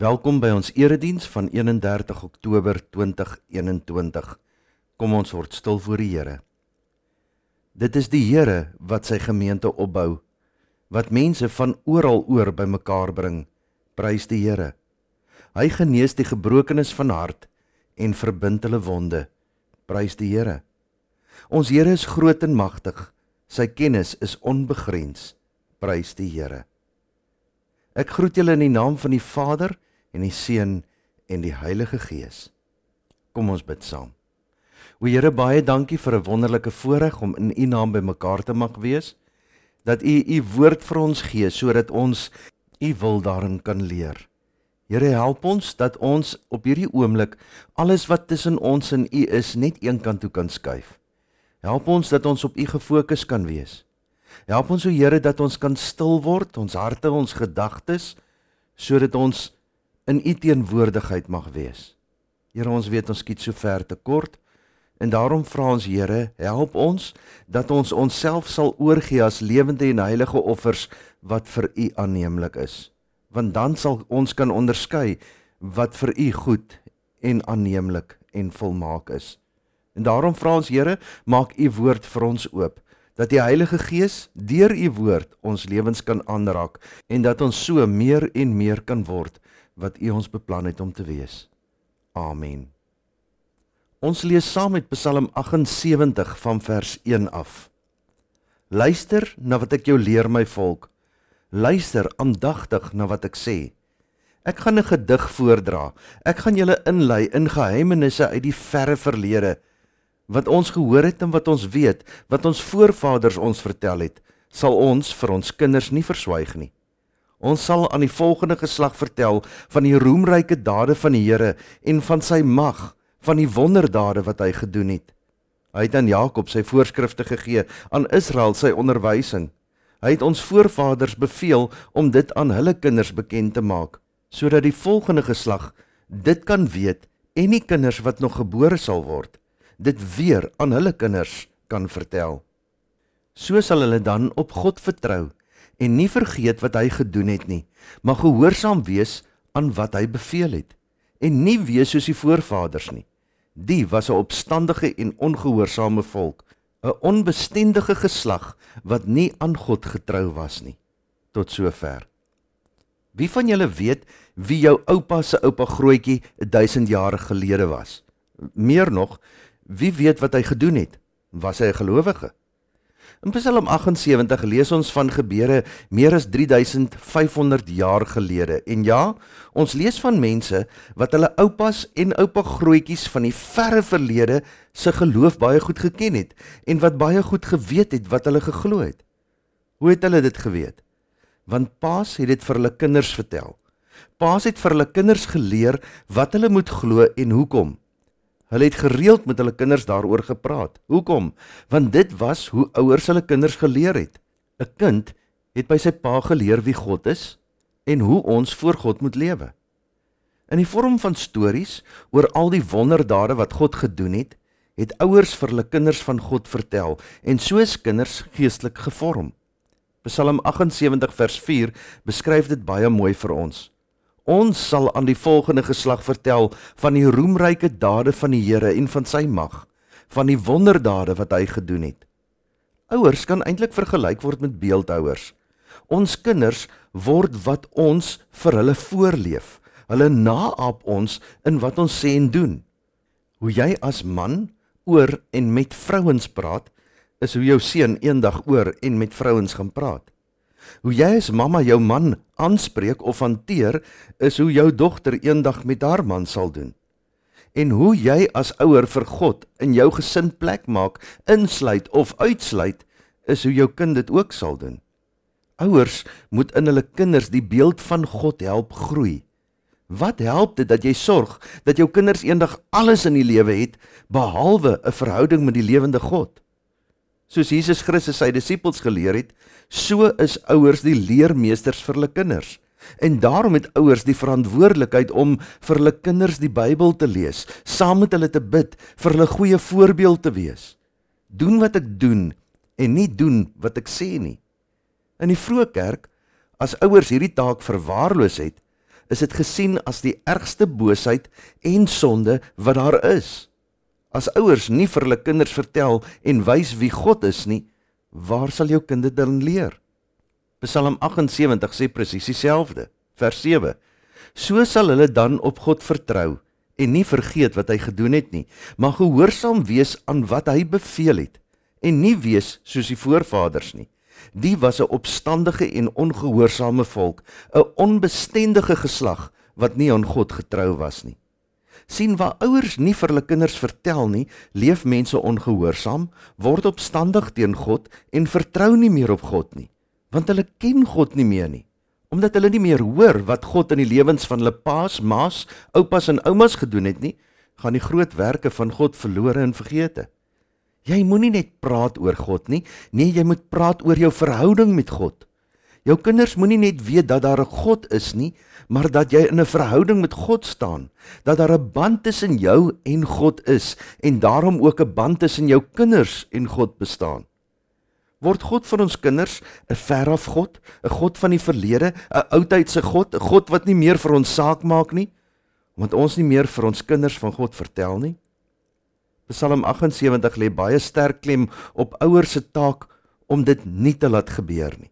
Welkom by ons erediens van 31 Oktober 2021. Kom ons word stil voor die Here. Dit is die Here wat sy gemeente opbou, wat mense van oral oor bymekaar bring. Prys die Here. Hy genees die gebrokenes van hart en verbind hulle wonde. Prys die Here. Ons Here is groot en magtig. Sy kennis is onbegrens. Prys die Here. Ek groet julle in die naam van die Vader en die Seun en die Heilige Gees. Kom ons bid saam. O Here, baie dankie vir 'n wonderlike voorreg om in U naam bymekaar te mag wees. Dat U U woord vir ons gee sodat ons U wil daarin kan leer. Here, help ons dat ons op hierdie oomblik alles wat tussen ons en U is net eenkant toe kan skuif. Help ons dat ons op U gefokus kan wees. Help ons o Here dat ons kan stil word, ons harte, ons gedagtes sodat ons in U teenwoordigheid mag wees. Here, ons weet ons skiet so ver te kort en daarom vra ons Here, help ons dat ons onsself sal oorgee as lewende en heilige offers wat vir U aanneemlik is. Want dan sal ons kan onderskei wat vir U goed en aanneemlik en volmaak is. En daarom vra ons Here, maak U woord vir ons oop dat die Heilige Gees deur u woord ons lewens kan aanraak en dat ons so meer en meer kan word wat u ons beplan het om te wees. Amen. Ons lees saam met Psalm 78 van vers 1 af. Luister na wat ek jou leer my volk. Luister aandagtig na wat ek sê. Ek gaan 'n gedig voordra. Ek gaan julle inlei in geheimenisse uit die verre verlede wat ons gehoor het en wat ons weet, wat ons voorvaders ons vertel het, sal ons vir ons kinders nie verswyg nie. Ons sal aan die volgende geslag vertel van die roemryke dade van die Here en van sy mag, van die wonderdade wat hy gedoen het. Hy het aan Jakob sy voorskrifte gegee, aan Israel sy onderwysing. Hy het ons voorvaders beveel om dit aan hulle kinders bekend te maak, sodat die volgende geslag dit kan weet en die kinders wat nog gebore sal word dit weer aan hulle kinders kan vertel. So sal hulle dan op God vertrou en nie vergeet wat hy gedoen het nie, maar gehoorsaam wees aan wat hy beveel het en nie wees soos die voorvaders nie. Die was 'n opstandige en ongehoorsame volk, 'n onbestendige geslag wat nie aan God getrou was nie. Tot sover. Wie van julle weet wie jou oupa se oupa grootjie 1000 jaar gelede was? Meer nog, Wie weet wat hy gedoen het? Was hy 'n gelowige? In Psalm 78 lees ons van gebeure meer as 3500 jaar gelede. En ja, ons lees van mense wat hulle oupas en oupa grootjies van die verre verlede se geloof baie goed geken het en wat baie goed geweet het wat hulle geglo het. Hoe het hulle dit geweet? Want paas het dit vir hulle kinders vertel. Paas het vir hulle kinders geleer wat hulle moet glo en hoekom. Hulle het gereeld met hulle kinders daaroor gepraat. Hoekom? Want dit was hoe ouers hulle kinders geleer het. 'n Kind het by sy pa geleer wie God is en hoe ons voor God moet lewe. In die vorm van stories oor al die wonderdade wat God gedoen het, het ouers vir hulle kinders van God vertel en soos kinders geestelik gevorm. Psalm 78 vers 4 beskryf dit baie mooi vir ons. Ons sal aan die volgende geslag vertel van die roemryke dade van die Here en van sy mag, van die wonderdade wat hy gedoen het. Ouers kan eintlik vergelyk word met beeldhouers. Ons kinders word wat ons vir hulle voorleef. Hulle naap ons in wat ons sê en doen. Hoe jy as man oor en met vrouens praat, is hoe jou seun eendag oor en met vrouens gaan praat. Hoe jy as mamma jou man aanspreek of hanteer, is hoe jou dogter eendag met haar man sal doen. En hoe jy as ouer vir God in jou gesin plek maak, insluit of uitsluit, is hoe jou kind dit ook sal doen. Ouers moet in hulle kinders die beeld van God help groei. Wat help dit dat jy sorg dat jou kinders eendag alles in die lewe het behalwe 'n verhouding met die lewende God? Soos Jesus Christus sy disippels geleer het, so is ouers die leermeesters vir hulle kinders. En daarom het ouers die verantwoordelikheid om vir hulle kinders die Bybel te lees, saam met hulle te bid, vir hulle goeie voorbeeld te wees. Doen wat ek doen en nie doen wat ek sê nie. In die vroeë kerk, as ouers hierdie taak verwaarloos het, is dit gesien as die ergste boosheid en sonde wat daar is. As ouers nie vir hulle kinders vertel en wys wie God is nie, waar sal jou kinders dan leer? Psalm 78 sê presies dieselfde. Vers 7. So sal hulle dan op God vertrou en nie vergeet wat hy gedoen het nie, maar gehoorsaam wees aan wat hy beveel het en nie wees soos die voorvaders nie. Die was 'n opstandige en ongehoorsame volk, 'n onbestendige geslag wat nie aan God getrou was nie sien waar ouers nie vir hulle kinders vertel nie, leef mense ongehoorsaam, word opstandig teen God en vertrou nie meer op God nie, want hulle ken God nie meer nie. Omdat hulle nie meer hoor wat God in die lewens van hulle paas, maas, oupas en oumas gedoen het nie, gaan die groot werke van God verlore en vergete. Jy moenie net praat oor God nie, nee, jy moet praat oor jou verhouding met God. Jou kinders moenie net weet dat daar 'n God is nie, maar dat jy in 'n verhouding met God staan, dat daar 'n band tussen jou en God is en daarom ook 'n band tussen jou kinders en God bestaan. Word God vir ons kinders 'n veraf God, 'n God van die verlede, 'n oudheidse God, 'n God wat nie meer vir ons saak maak nie, want ons nie meer vir ons kinders van God vertel nie? Psalm 78 lê baie sterk klem op ouers se taak om dit nie te laat gebeur nie.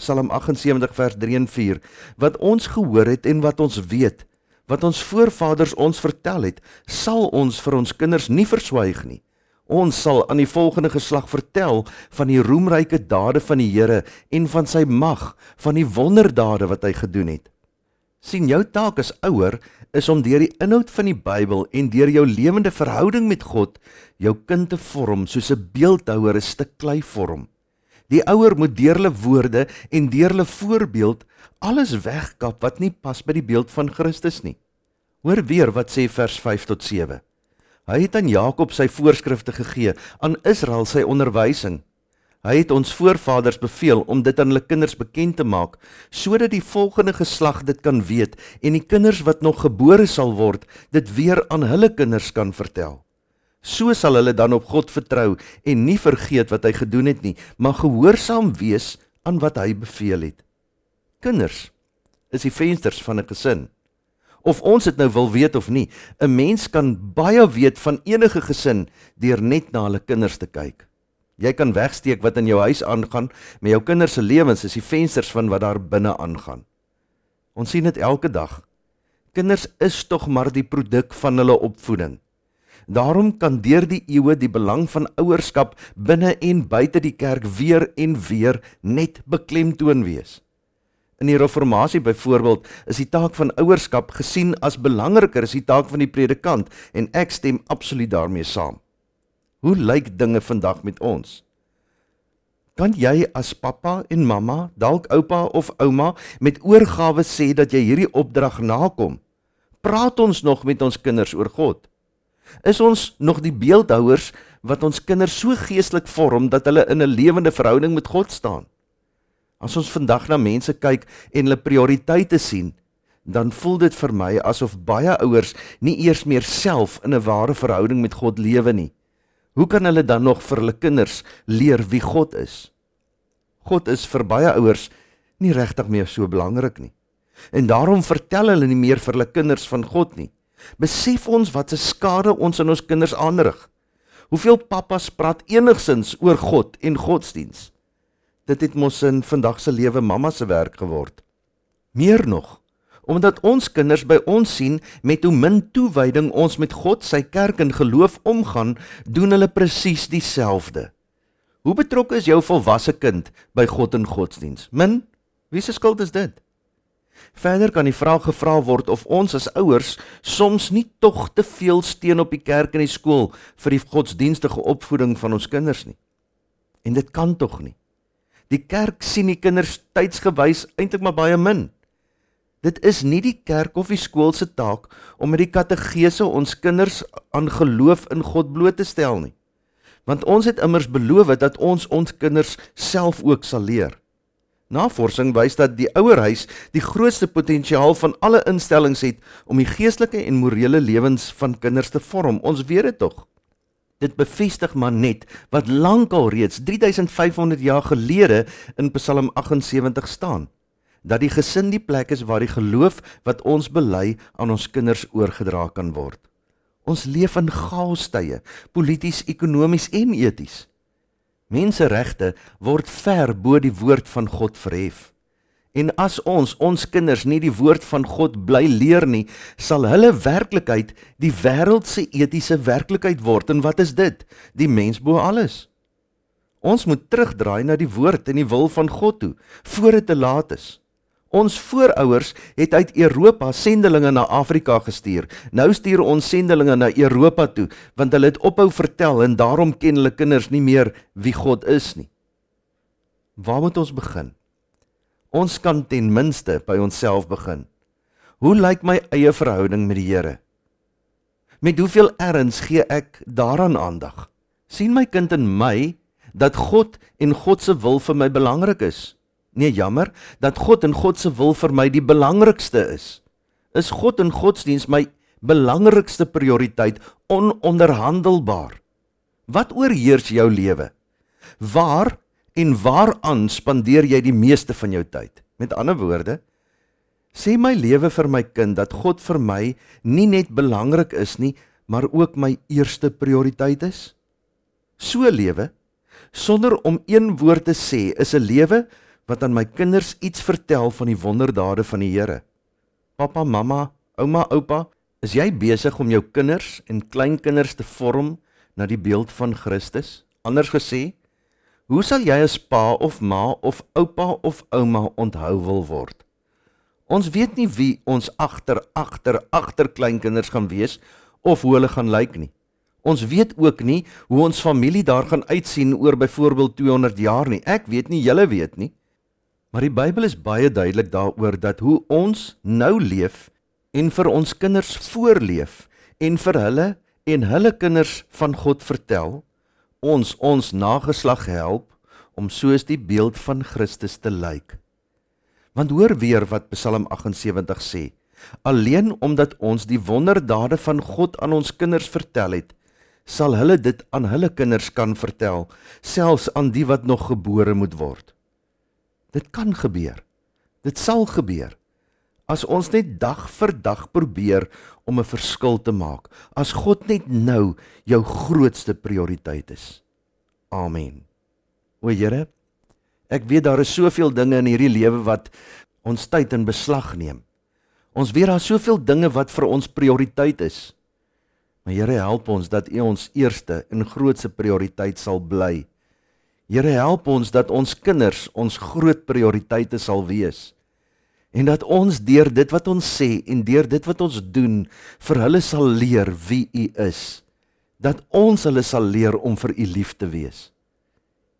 Psalm 78 vers 3 en 4 wat ons gehoor het en wat ons weet wat ons voorvaders ons vertel het sal ons vir ons kinders nie verswyg nie. Ons sal aan die volgende geslag vertel van die roemryke dade van die Here en van sy mag van die wonderdade wat hy gedoen het. Sien jou taak as ouer is om deur die inhoud van die Bybel en deur jou lewende verhouding met God jou kind te vorm soos 'n beeldhouer 'n stuk klei vorm Die ouer moet deur hulle woorde en deur hulle voorbeeld alles wegkap wat nie pas by die beeld van Christus nie. Hoor weer wat sê vers 5 tot 7. Hy het aan Jakob sy voorskrifte gegee, aan Israel sy onderwysing. Hy het ons voorvaders beveel om dit aan hulle kinders bekend te maak, sodat die volgende geslag dit kan weet en die kinders wat nog gebore sal word, dit weer aan hulle kinders kan vertel. So sal hulle dan op God vertrou en nie vergeet wat hy gedoen het nie, maar gehoorsaam wees aan wat hy beveel het. Kinders is die vensters van 'n gesin. Of ons dit nou wil weet of nie, 'n mens kan baie weet van enige gesin deur net na hulle kinders te kyk. Jy kan wegsteek wat in jou huis aangaan, maar jou kinders se lewens is die vensters van wat daar binne aangaan. Ons sien dit elke dag. Kinders is tog maar die produk van hulle opvoeding. Daarom kan deur die eeue die belang van ouerskap binne en buite die kerk weer en weer net beklemtoon wees. In die reformatie byvoorbeeld is die taak van ouerskap gesien as belangriker as die taak van die predikant en ek stem absoluut daarmee saam. Hoe lyk dinge vandag met ons? Kan jy as pappa en mamma, dalk oupa of ouma met oorgawe sê dat jy hierdie opdrag nakom? Praat ons nog met ons kinders oor God? Is ons nog die beeldhouers wat ons kinders so geestelik vorm dat hulle in 'n lewende verhouding met God staan? As ons vandag na mense kyk en hulle prioriteite sien, dan voel dit vir my asof baie ouers nie eers meer self in 'n ware verhouding met God lewe nie. Hoe kan hulle dan nog vir hulle kinders leer wie God is? God is vir baie ouers nie regtig meer so belangrik nie. En daarom vertel hulle nie meer vir hulle kinders van God nie. Besef ons wat 'n skade ons aan ons kinders aanrig. Hoeveel pappas praat enigsins oor God en godsdiens? Dit het mos in vandag se lewe mamma se werk geword. Meer nog, omdat ons kinders by ons sien met hoe min toewyding ons met God, sy kerk en geloof omgaan, doen hulle presies dieselfde. Hoe betrokke is jou volwasse kind by God en godsdiens? Min? Wie se skuld is dit? Verder kan die vraag gevra word of ons as ouers soms nie tog te veel steen op die kerk en die skool vir die godsdienstige opvoeding van ons kinders nie. En dit kan tog nie. Die kerk sien die kinders tydsgewys eintlik maar baie min. Dit is nie die kerk of die skool se taak om met die kategese ons kinders aan geloof in God bloot te stel nie. Want ons het immers beloof dat ons ons kinders self ook sal leer. Navorsing wys dat die ouerhuis die grootste potensiaal van alle instellings het om die geestelike en morele lewens van kinders te vorm. Ons weet dit tog. Dit bevestig maar net wat lankal reeds 3500 jaar gelede in Psalm 78 staan. dat die gesin die plek is waar die geloof wat ons bely aan ons kinders oorgedra kan word. Ons leef in chaostye, polities, ekonomies en eties. Menseregte word ver bo die woord van God verhef. En as ons ons kinders nie die woord van God bly leer nie, sal hulle werklikheid die wêreld se etiese werklikheid word. En wat is dit? Die mens bo alles. Ons moet terugdraai na die woord en die wil van God toe voor dit te laat is. Ons voorouers het uit Europa sendelinge na Afrika gestuur. Nou stuur ons sendelinge na Europa toe want hulle het ophou vertel en daarom ken hulle kinders nie meer wie God is nie. Waar moet ons begin? Ons kan ten minste by onsself begin. Hoe lyk my eie verhouding met die Here? Met hoeveel erns gee ek daaraan aandag? sien my kind in my dat God en God se wil vir my belangrik is? Nee, jammer, dat God en God se wil vir my die belangrikste is. Is God en godsdiens my belangrikste prioriteit ononderhandelbaar? Wat oorheers jou lewe? Waar en waaraan spandeer jy die meeste van jou tyd? Met ander woorde, sê my lewe vir my kind dat God vir my nie net belangrik is nie, maar ook my eerste prioriteit is? So lewe sonder om een woord te sê is 'n lewe wat aan my kinders iets vertel van die wonderdade van die Here. Pappa, mamma, ouma, oupa, is jy besig om jou kinders en kleinkinders te vorm na die beeld van Christus? Anders gesê, Hoe sal jy as pa of ma of oupa of ouma onthou wil word? Ons weet nie wie ons agter agter agter kleinkinders gaan wees of hoe hulle gaan lyk nie. Ons weet ook nie hoe ons familie daar gaan uitsien oor byvoorbeeld 200 jaar nie. Ek weet nie, julle weet nie. Maar die Bybel is baie duidelik daaroor dat hoe ons nou leef en vir ons kinders voorleef en vir hulle en hulle kinders van God vertel ons ons nageslag help om soos die beeld van Christus te lyk. Want hoor weer wat Psalm 78 sê: Alleen omdat ons die wonderdade van God aan ons kinders vertel het, sal hulle dit aan hulle kinders kan vertel, selfs aan die wat nog gebore moet word. Dit kan gebeur. Dit sal gebeur. As ons net dag vir dag probeer om 'n verskil te maak, as God net nou jou grootste prioriteit is. Amen. O Here, ek weet daar is soveel dinge in hierdie lewe wat ons tyd in beslag neem. Ons weet daar is soveel dinge wat vir ons prioriteit is. Maar Here, help ons dat U ons eerste en grootste prioriteit sal bly. Here, help ons dat ons kinders ons groot prioriteite sal wees en dat ons deur dit wat ons sê en deur dit wat ons doen vir hulle sal leer wie U is dat ons hulle sal leer om vir U lief te wees.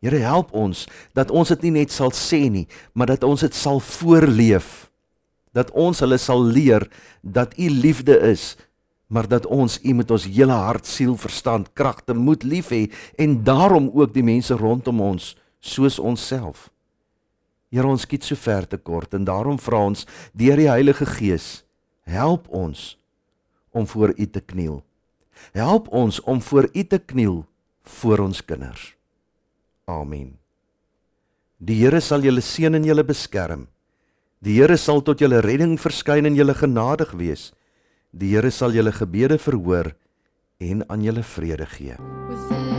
Here help ons dat ons dit nie net sal sê nie, maar dat ons dit sal voorleef. Dat ons hulle sal leer dat U liefde is, maar dat ons U met ons hele hart, siel, verstand, kragte moet lief hê en daarom ook die mense rondom ons soos onsself. Here ons skiet so ver te kort en daarom vra ons deur die Heilige Gees, help ons om voor U te kniel. Help ons om voor U te kniel vir ons kinders. Amen. Die Here sal julle seën en julle beskerm. Die Here sal tot julle redding verskyn en julle genadig wees. Die Here sal julle gebede verhoor en aan julle vrede gee. With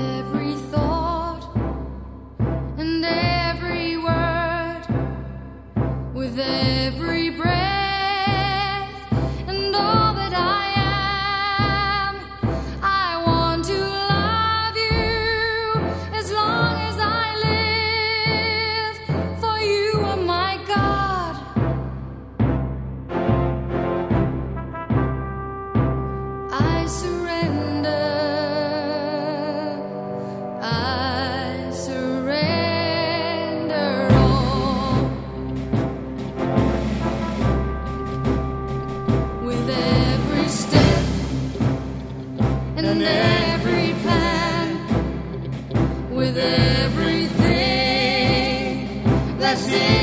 prazer.